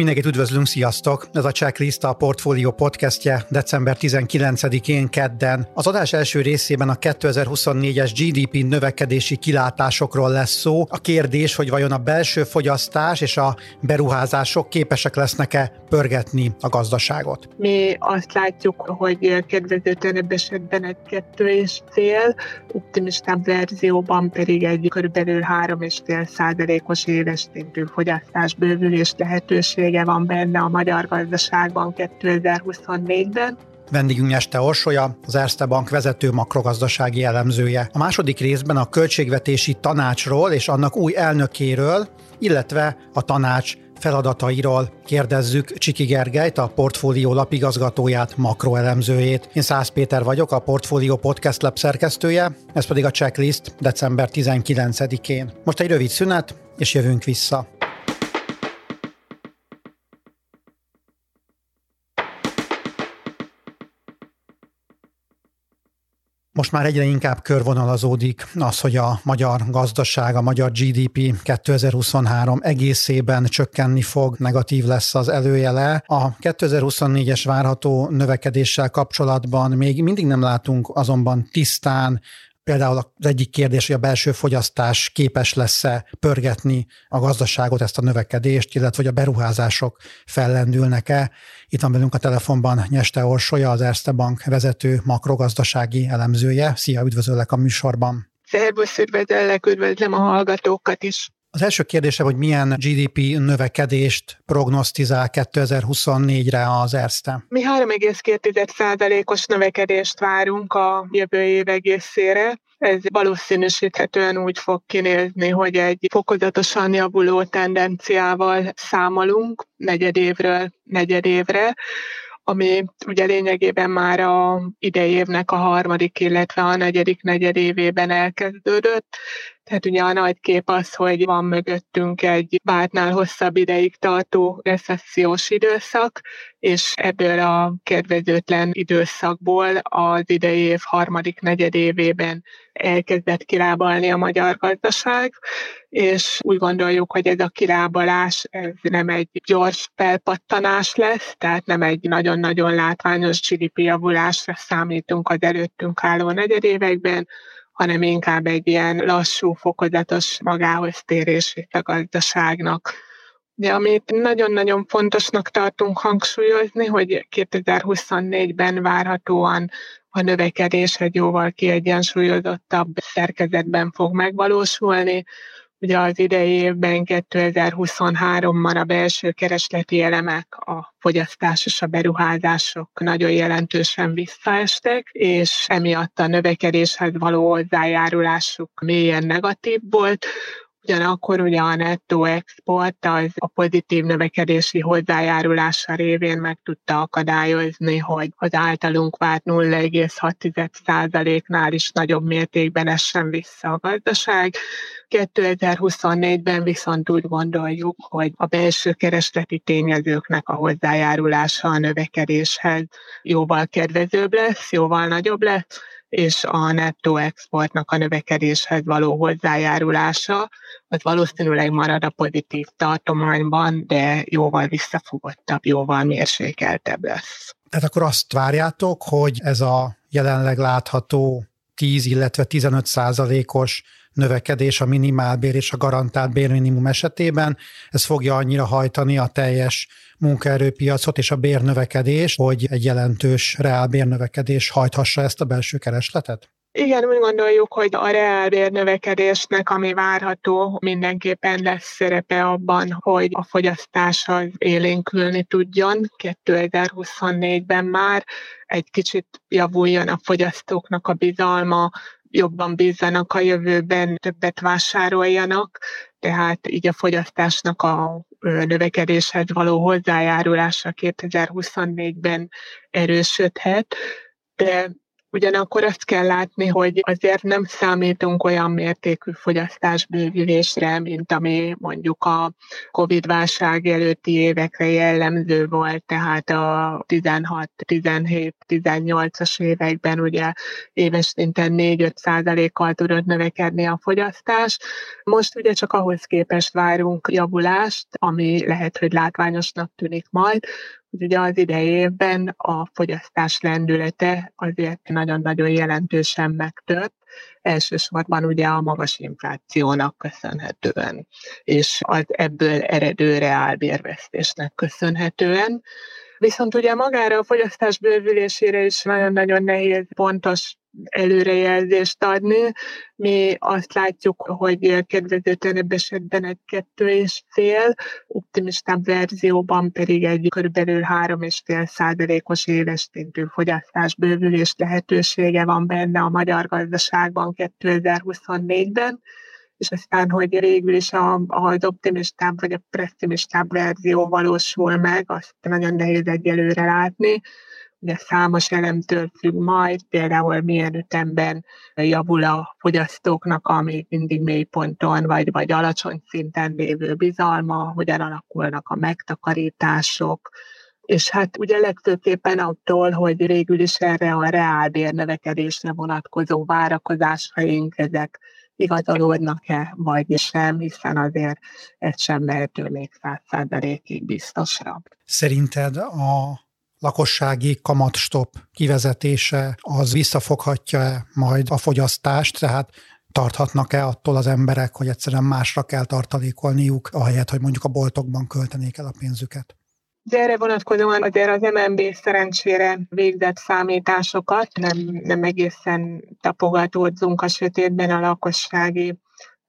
Mindenkit üdvözlünk, sziasztok! Ez a Checklist a Portfolio podcastje december 19-én kedden. Az adás első részében a 2024-es GDP növekedési kilátásokról lesz szó. A kérdés, hogy vajon a belső fogyasztás és a beruházások képesek lesznek-e pörgetni a gazdaságot. Mi azt látjuk, hogy kedvezőtlenebb esetben egy kettő és cél, optimistább verzióban pedig egy kb. 3,5 százalékos éves szintű fogyasztás bővülés lehetőség lehetősége van benne a magyar gazdaságban 2024-ben. Vendégünk Nyeste Orsolya, az Erste Bank vezető makrogazdasági elemzője. A második részben a költségvetési tanácsról és annak új elnökéről, illetve a tanács feladatairól kérdezzük Csiki Gergelyt, a Portfólió lapigazgatóját, makroelemzőjét. Én Szász Péter vagyok, a Portfólió Podcast Lab szerkesztője, ez pedig a checklist december 19-én. Most egy rövid szünet, és jövünk vissza. Most már egyre inkább körvonalazódik az, hogy a magyar gazdaság, a magyar GDP 2023 egészében csökkenni fog, negatív lesz az előjele. A 2024-es várható növekedéssel kapcsolatban még mindig nem látunk azonban tisztán Például az egyik kérdés, hogy a belső fogyasztás képes lesz-e pörgetni a gazdaságot, ezt a növekedést, illetve hogy a beruházások fellendülnek-e. Itt van velünk a telefonban Nyeste Orsolya, az Erste Bank vezető makrogazdasági elemzője. Szia, üdvözöllek a műsorban. Szervusz, üdvözöllek, üdvözlöm a hallgatókat is. Az első kérdése, hogy milyen GDP növekedést prognosztizál 2024-re az Erste? Mi 3,2%-os növekedést várunk a jövő év egészére. Ez valószínűsíthetően úgy fog kinézni, hogy egy fokozatosan javuló tendenciával számolunk negyedévről negyedévre ami ugye lényegében már a idei évnek a harmadik, illetve a negyedik negyedévében elkezdődött. Tehát ugye a nagy kép az, hogy van mögöttünk egy vártnál hosszabb ideig tartó recessziós időszak, és ebből a kedvezőtlen időszakból az idei év harmadik negyedévében elkezdett kilábalni a magyar gazdaság, és úgy gondoljuk, hogy ez a kilábalás ez nem egy gyors felpattanás lesz, tehát nem egy nagyon-nagyon látványos GDP javulásra számítunk az előttünk álló negyedévekben, hanem inkább egy ilyen lassú, fokozatos magához térését a gazdaságnak. De amit nagyon-nagyon fontosnak tartunk hangsúlyozni, hogy 2024-ben várhatóan a növekedés egy jóval kiegyensúlyozottabb szerkezetben fog megvalósulni, Ugye az idei évben 2023-ban a belső keresleti elemek, a fogyasztás és a beruházások nagyon jelentősen visszaestek, és emiatt a növekedéshez való hozzájárulásuk mélyen negatív volt, Ugyanakkor ugye a nettó export az a pozitív növekedési hozzájárulása révén meg tudta akadályozni, hogy az általunk várt 0,6%-nál is nagyobb mértékben essen vissza a gazdaság. 2024-ben viszont úgy gondoljuk, hogy a belső keresleti tényezőknek a hozzájárulása a növekedéshez jóval kedvezőbb lesz, jóval nagyobb lesz, és a nettó exportnak a növekedéshez való hozzájárulása, az valószínűleg marad a pozitív tartományban, de jóval visszafogottabb, jóval mérsékeltebb lesz. Tehát akkor azt várjátok, hogy ez a jelenleg látható 10, illetve 15 százalékos növekedés a minimálbér és a garantált bérminimum esetében. Ez fogja annyira hajtani a teljes munkaerőpiacot és a bérnövekedés, hogy egy jelentős reálbérnövekedés hajthassa ezt a belső keresletet? Igen, úgy gondoljuk, hogy a reálbérnövekedésnek, ami várható, mindenképpen lesz szerepe abban, hogy a fogyasztás az élénkülni tudjon. 2024-ben már, egy kicsit javuljon a fogyasztóknak a bizalma, jobban bízzanak a jövőben, többet vásároljanak, tehát így a fogyasztásnak a növekedéshez való hozzájárulása 2024-ben erősödhet, de Ugyanakkor azt kell látni, hogy azért nem számítunk olyan mértékű fogyasztásbővülésre, mint ami mondjuk a Covid-válság előtti évekre jellemző volt, tehát a 16-17-18-as években ugye éves szinten 4-5 százalékkal tudott növekedni a fogyasztás. Most ugye csak ahhoz képest várunk javulást, ami lehet, hogy látványosnak tűnik majd, hogy ugye az idei évben a fogyasztás lendülete azért nagyon-nagyon jelentősen megtört, elsősorban ugye a magas inflációnak köszönhetően, és az ebből eredő reálbérvesztésnek köszönhetően. Viszont ugye magára a fogyasztás bővülésére is nagyon-nagyon nehéz pontos előrejelzést adni. Mi azt látjuk, hogy kedvezőtlenebb esetben egy kettő és fél, optimistább verzióban pedig egy körülbelül három és fél százalékos éves szintű fogyasztás bővülés lehetősége van benne a magyar gazdaságban 2024-ben és aztán, hogy végül is a, az optimistább vagy a pessimistább verzió valósul meg, azt nagyon nehéz egyelőre látni. Ugye számos elemtől függ majd, például milyen ütemben javul a fogyasztóknak a még mindig mély ponton, vagy, vagy alacsony szinten lévő bizalma, hogyan alakulnak a megtakarítások, és hát ugye legfőképpen attól, hogy végül is erre a reálbér növekedésre vonatkozó várakozásaink, ezek igazolódnak-e, vagy sem, hiszen azért ez sem lehető még száz biztosra. Szerinted a lakossági kamatstop kivezetése az visszafoghatja majd a fogyasztást, tehát tarthatnak-e attól az emberek, hogy egyszerűen másra kell tartalékolniuk, ahelyett, hogy mondjuk a boltokban költenék el a pénzüket? De erre vonatkozóan azért az MNB szerencsére végzett számításokat, nem, nem egészen tapogatódzunk a sötétben a lakossági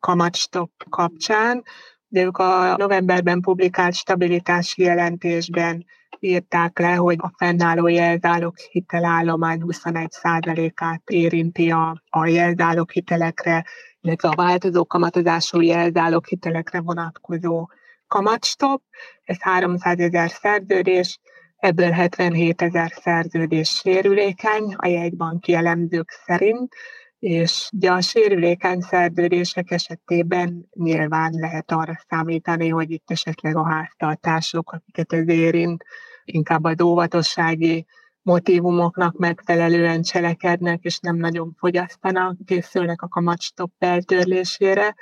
kamatstop kapcsán, de ők a novemberben publikált stabilitási jelentésben írták le, hogy a fennálló jelzálog hitelállomány 21%-át érinti a, a jelzálog hitelekre, illetve a változó kamatozású jelzálog hitelekre vonatkozó kamatstop. Ez 300 ezer szerződés, ebből 77 ezer szerződés sérülékeny a jegybanki elemzők szerint, és ugye a sérülékeny szerződések esetében nyilván lehet arra számítani, hogy itt esetleg a háztartások, akiket ez érint, inkább az óvatossági motivumoknak megfelelően cselekednek, és nem nagyon fogyasztanak, készülnek a kamatstop eltörlésére.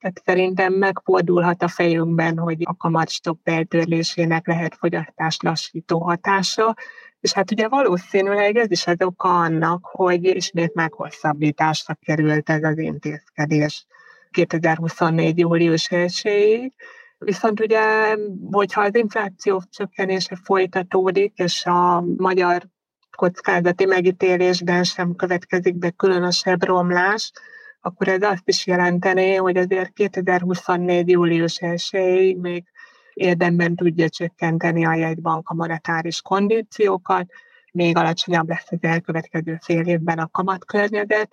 Tehát szerintem megfordulhat a fejünkben, hogy a kamatstop eltörlésének lehet fogyasztás lassító hatása, és hát ugye valószínűleg ez is az oka annak, hogy ismét meghosszabbításra került ez az intézkedés 2024. július 1 Viszont ugye, hogyha az infláció csökkenése folytatódik, és a magyar kockázati megítélésben sem következik be különösebb romlás, akkor ez azt is jelentené, hogy azért 2024. július 1 még érdemben tudja csökkenteni a jegybank a monetáris kondíciókat, még alacsonyabb lesz az elkövetkező fél évben a kamatkörnyezet,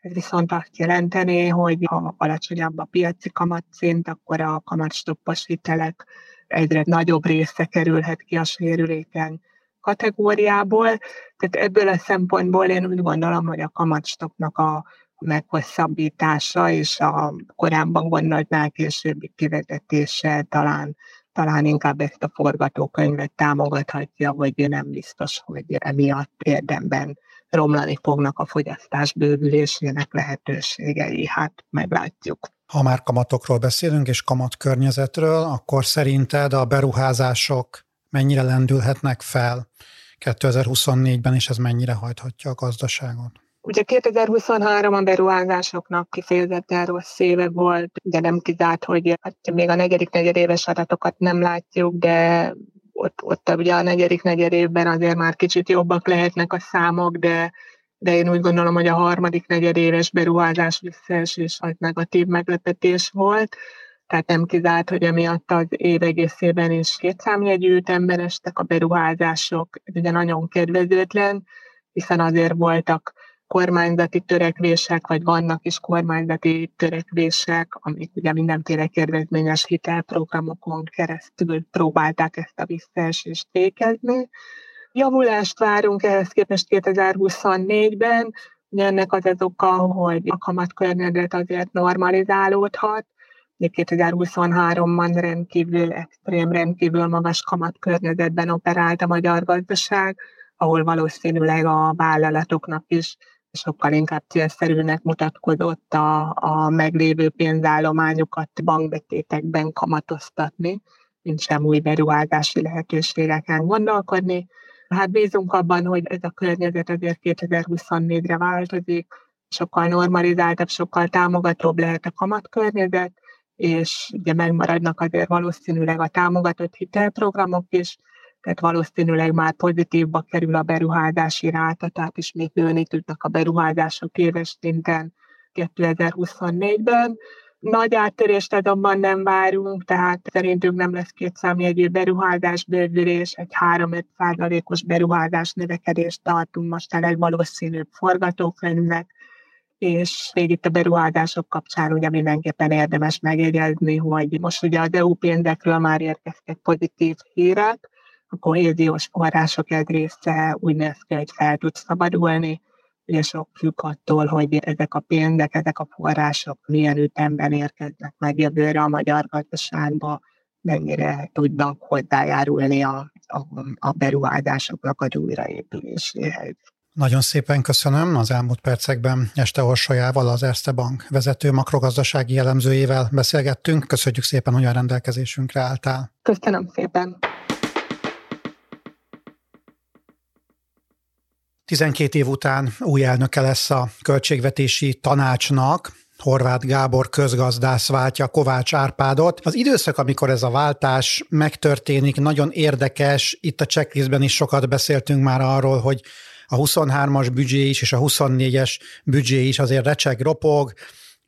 ez viszont azt jelenteni, hogy ha alacsonyabb a piaci kamatszint, akkor a kamatstoppos hitelek egyre nagyobb része kerülhet ki a sérülékeny kategóriából. Tehát ebből a szempontból én úgy gondolom, hogy a kamatstopnak a meghosszabbítása és a korábban gondoltnál későbbi kivezetése talán talán inkább ezt a forgatókönyvet támogathatja, hogy nem biztos, hogy emiatt érdemben romlani fognak a fogyasztás bővülésének lehetőségei. Hát meglátjuk. Ha már kamatokról beszélünk, és kamatkörnyezetről, akkor szerinted a beruházások mennyire lendülhetnek fel 2024-ben, és ez mennyire hajthatja a gazdaságot? Ugye 2023 a beruházásoknak kifejezetten rossz éve volt, de nem kizárt, hogy hát még a negyedik negyedéves adatokat nem látjuk, de ott, ott ugye a negyedik negyed évben azért már kicsit jobbak lehetnek a számok, de, de én úgy gondolom, hogy a harmadik negyedéves beruházás visszaesés az negatív meglepetés volt, tehát nem kizárt, hogy emiatt az év egészében is két számjegyű ütemben a beruházások, ez ugye nagyon kedvezőtlen, hiszen azért voltak kormányzati törekvések, vagy vannak is kormányzati törekvések, amik ugye mindenféle kedvezményes hitelprogramokon keresztül próbálták ezt a visszaesést fékezni. Javulást várunk ehhez képest 2024-ben, Ugye ennek az az oka, hogy a kamatkörnyezet azért normalizálódhat, 2023-ban rendkívül extrém, rendkívül magas kamatkörnyezetben operált a magyar gazdaság, ahol valószínűleg a vállalatoknak is sokkal inkább célszerűnek mutatkozott a, a meglévő pénzállományokat bankbetétekben kamatoztatni, mint sem új beruházási lehetőségeken gondolkodni. Hát bízunk abban, hogy ez a környezet azért 2024-re változik, sokkal normalizáltabb, sokkal támogatóbb lehet a kamatkörnyezet, és ugye megmaradnak azért valószínűleg a támogatott hitelprogramok is, tehát valószínűleg már pozitívba kerül a beruházási ráta, tehát ismét nőni tudnak a beruházások éves szinten 2024-ben. Nagy áttörést azonban nem várunk, tehát szerintünk nem lesz két számjegyű beruházás bővülés, egy 3-5 százalékos beruházás növekedést tartunk most el egy valószínűbb forgatókönyvnek, és még itt a beruházások kapcsán ugye mindenképpen érdemes megjegyezni, hogy most ugye az EU pénzekről már érkeztek pozitív hírek, a kohéziós források egy része úgy néz ki, hogy fel tud szabadulni, ugye sok függ attól, hogy ezek a pénzek, ezek a források milyen ütemben érkeznek meg jövőre a magyar gazdaságba, mennyire tudnak hozzájárulni a, a, a beruházásoknak a újraépüléséhez. Nagyon szépen köszönöm. Az elmúlt percekben Este Orsolyával, az Erste Bank vezető makrogazdasági jellemzőjével beszélgettünk. Köszönjük szépen, hogy a rendelkezésünkre álltál. Köszönöm szépen. 12 év után új elnöke lesz a költségvetési tanácsnak, Horváth Gábor közgazdász váltja Kovács Árpádot. Az időszak, amikor ez a váltás megtörténik, nagyon érdekes. Itt a checklistben is sokat beszéltünk már arról, hogy a 23-as büdzsé is és a 24-es büdzsé is azért recseg, ropog,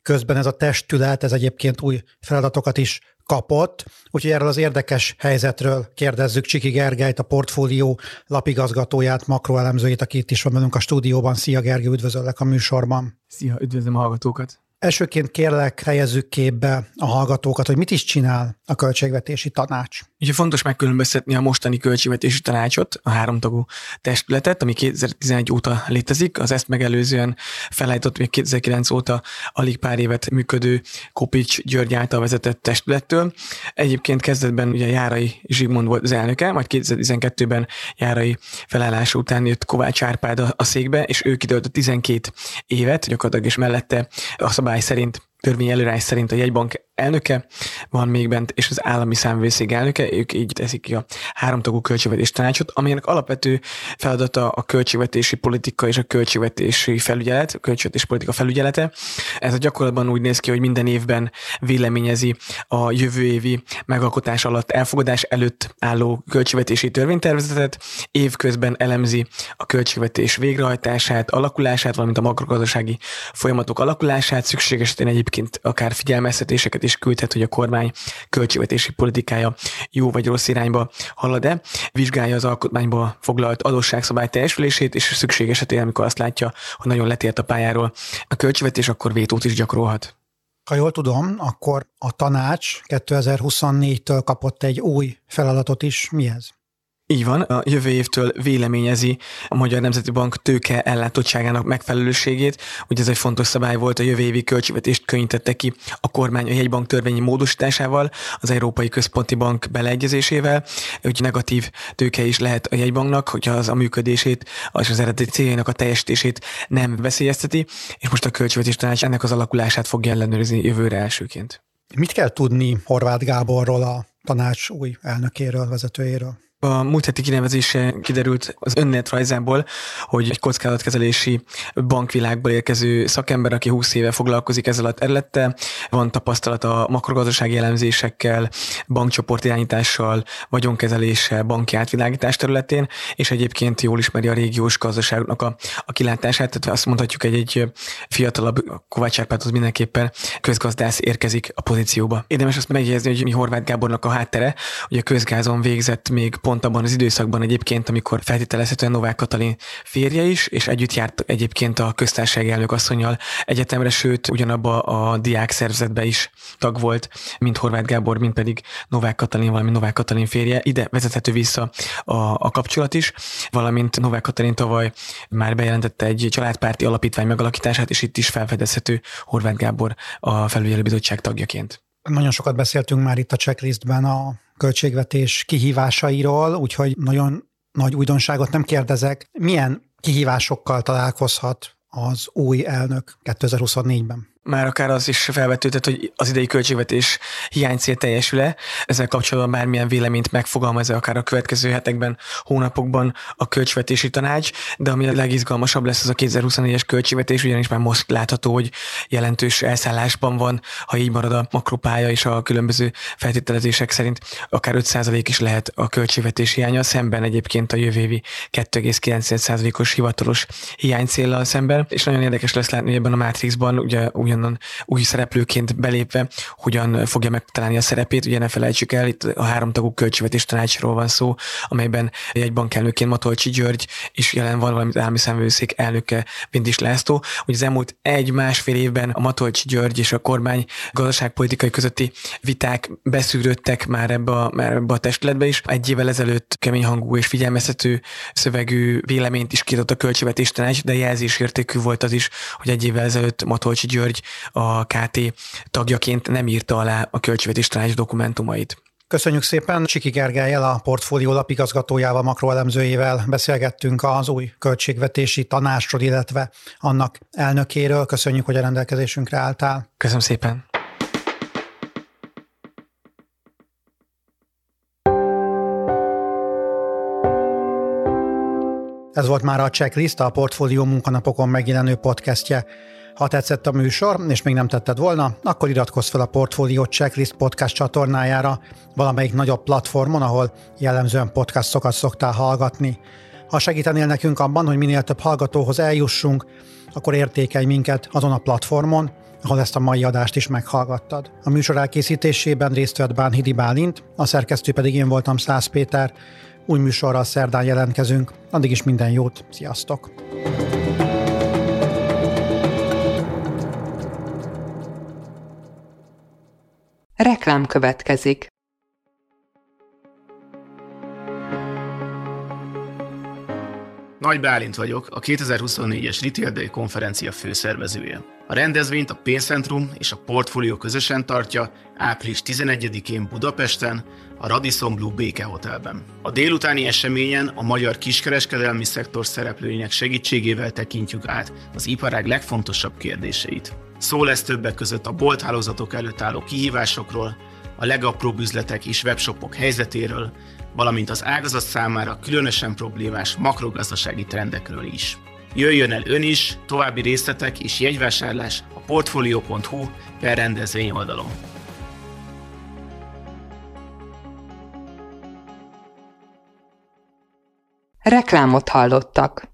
közben ez a testület, ez egyébként új feladatokat is kapott, úgyhogy erről az érdekes helyzetről kérdezzük Csiki Gergelyt, a portfólió lapigazgatóját, makroelemzőjét, aki itt is van velünk a stúdióban. Szia Gergely, üdvözöllek a műsorban. Szia, üdvözlöm a hallgatókat. Elsőként kérlek, helyezzük képbe a hallgatókat, hogy mit is csinál a költségvetési tanács. Ugye fontos megkülönböztetni a mostani költségvetési tanácsot, a háromtagú testületet, ami 2011 óta létezik, az ezt megelőzően felállított még 2009 óta alig pár évet működő Kopics György által vezetett testülettől. Egyébként kezdetben ugye Járai Zsigmond volt az elnöke, majd 2012-ben Járai felállása után jött Kovács Árpád a székbe, és ő kitöltött 12 évet, gyakorlatilag és mellette a szabály szerint törvény előrás szerint a jegybank elnöke van még bent, és az állami számvészég elnöke, ők így teszik ki a háromtagú költségvetés tanácsot, amelynek alapvető feladata a költségvetési politika és a költségvetési felügyelet, a költségvetési politika felügyelete. Ez a gyakorlatban úgy néz ki, hogy minden évben véleményezi a jövő évi megalkotás alatt elfogadás előtt álló költségvetési törvénytervezetet, évközben elemzi a költségvetés végrehajtását, alakulását, valamint a makrogazdasági folyamatok alakulását, szükséges esetén egyébként akár figyelmeztetéseket is küldhet, hogy a kormány költségvetési politikája jó vagy rossz irányba halad-e, vizsgálja az alkotmányba foglalt adósságszabály teljesülését, és szükség esetén, amikor azt látja, hogy nagyon letért a pályáról a költségvetés, akkor vétót is gyakorolhat. Ha jól tudom, akkor a tanács 2024-től kapott egy új feladatot is. Mi ez? Így van, a jövő évtől véleményezi a Magyar Nemzeti Bank tőke ellátottságának megfelelőségét. Ugye ez egy fontos szabály volt, a jövő évi költségvetést könnyítette ki a kormány a jegybank törvényi módosításával, az Európai Központi Bank beleegyezésével, hogy negatív tőke is lehet a jegybanknak, hogyha az a működését és az eredeti céljainak a teljesítését nem veszélyezteti, és most a költségvetés tanács ennek az alakulását fogja ellenőrizni jövőre elsőként. Mit kell tudni Horváth Gáborról, a tanács új elnökéről, vezetőjéről? A múlt heti kinevezése kiderült az önnetrajzából, hogy egy kockázatkezelési bankvilágból érkező szakember, aki 20 éve foglalkozik ezzel a területtel, van tapasztalata makrogazdasági elemzésekkel, bankcsoport irányítással, vagyonkezeléssel, banki átvilágítás területén, és egyébként jól ismeri a régiós gazdaságnak a, a kilátását, tehát azt mondhatjuk, egy, egy fiatalabb Kovács Árpád az mindenképpen közgazdász érkezik a pozícióba. Érdemes azt megjegyezni, hogy mi Horváth Gábornak a háttere, hogy a közgázon végzett még pont abban az időszakban egyébként, amikor feltételezhetően Novák Katalin férje is, és együtt járt egyébként a köztársaság elnök asszonyjal egyetemre, sőt ugyanabba a diák szervezetbe is tag volt, mint Horváth Gábor, mint pedig Novák Katalin, valami Novák Katalin férje. Ide vezethető vissza a, a kapcsolat is, valamint Novák Katalin tavaly már bejelentette egy családpárti alapítvány megalakítását, és itt is felfedezhető Horváth Gábor a felügyelőbizottság tagjaként. Nagyon sokat beszéltünk már itt a checklistben a költségvetés kihívásairól, úgyhogy nagyon nagy újdonságot nem kérdezek. Milyen kihívásokkal találkozhat az új elnök 2024-ben? Már akár az is felvetődött, hogy az idei költségvetés hiánycél teljesül-e. Ezzel kapcsolatban bármilyen véleményt megfogalmaz akár a következő hetekben, hónapokban a költségvetési tanács, de ami a legizgalmasabb lesz az a 2024-es költségvetés, ugyanis már most látható, hogy jelentős elszállásban van, ha így marad a makropája és a különböző feltételezések szerint akár 5% is lehet a költségvetés hiánya, szemben egyébként a jövő évi 2,9%-os hivatalos hiánycéllal szemben, és nagyon érdekes lesz látni, hogy ebben a Matrixban ugye újonnan új szereplőként belépve hogyan fogja megtalálni a szerepét. Ugye ne felejtsük el, itt a háromtagú költségvetés tanácsról van szó, amelyben egy bankelnökként Matolcsi György is jelen van, valamint állami számvőszék elnöke Vindis László. Hogy az elmúlt egy-másfél évben a Matolcsi György és a kormány gazdaságpolitikai közötti viták beszűrődtek már ebbe a, már ebbe a testületbe is. Egy évvel ezelőtt kemény hangú és figyelmeztető szövegű véleményt is kiadott a költségvetés tanács, de jelzésértékű volt az is, hogy egy évvel ezelőtt Matolcsi György a KT tagjaként nem írta alá a költségvetés tanács dokumentumait. Köszönjük szépen Csiki Gergelyel, a portfólió lapigazgatójával, makroelemzőjével beszélgettünk az új költségvetési tanácsról, illetve annak elnökéről. Köszönjük, hogy a rendelkezésünkre álltál. Köszönöm szépen. Ez volt már a checklist, a portfólió munkanapokon megjelenő podcastje. Ha tetszett a műsor, és még nem tetted volna, akkor iratkozz fel a Portfolio Checklist podcast csatornájára valamelyik nagyobb platformon, ahol jellemzően podcastokat szoktál hallgatni. Ha segítenél nekünk abban, hogy minél több hallgatóhoz eljussunk, akkor értékelj minket azon a platformon, ahol ezt a mai adást is meghallgattad. A műsor elkészítésében részt vett Bánhidi Bálint, a szerkesztő pedig én voltam Szász Péter. Új műsorral szerdán jelentkezünk. Addig is minden jót, sziasztok! Reklám következik. Nagy Bálint vagyok, a 2024-es Retail Day konferencia főszervezője. A rendezvényt a Pénzcentrum és a Portfolio közösen tartja április 11-én Budapesten, a Radisson Blue Béke Hotelben. A délutáni eseményen a magyar kiskereskedelmi szektor szereplőinek segítségével tekintjük át az iparág legfontosabb kérdéseit. Szó lesz többek között a bolthálózatok előtt álló kihívásokról, a legapróbb üzletek és webshopok helyzetéről, valamint az ágazat számára különösen problémás makrogazdasági trendekről is. Jöjjön el ön is, további részletek és jegyvásárlás a portfolio.hu per rendezvény oldalon. Reklámot hallottak.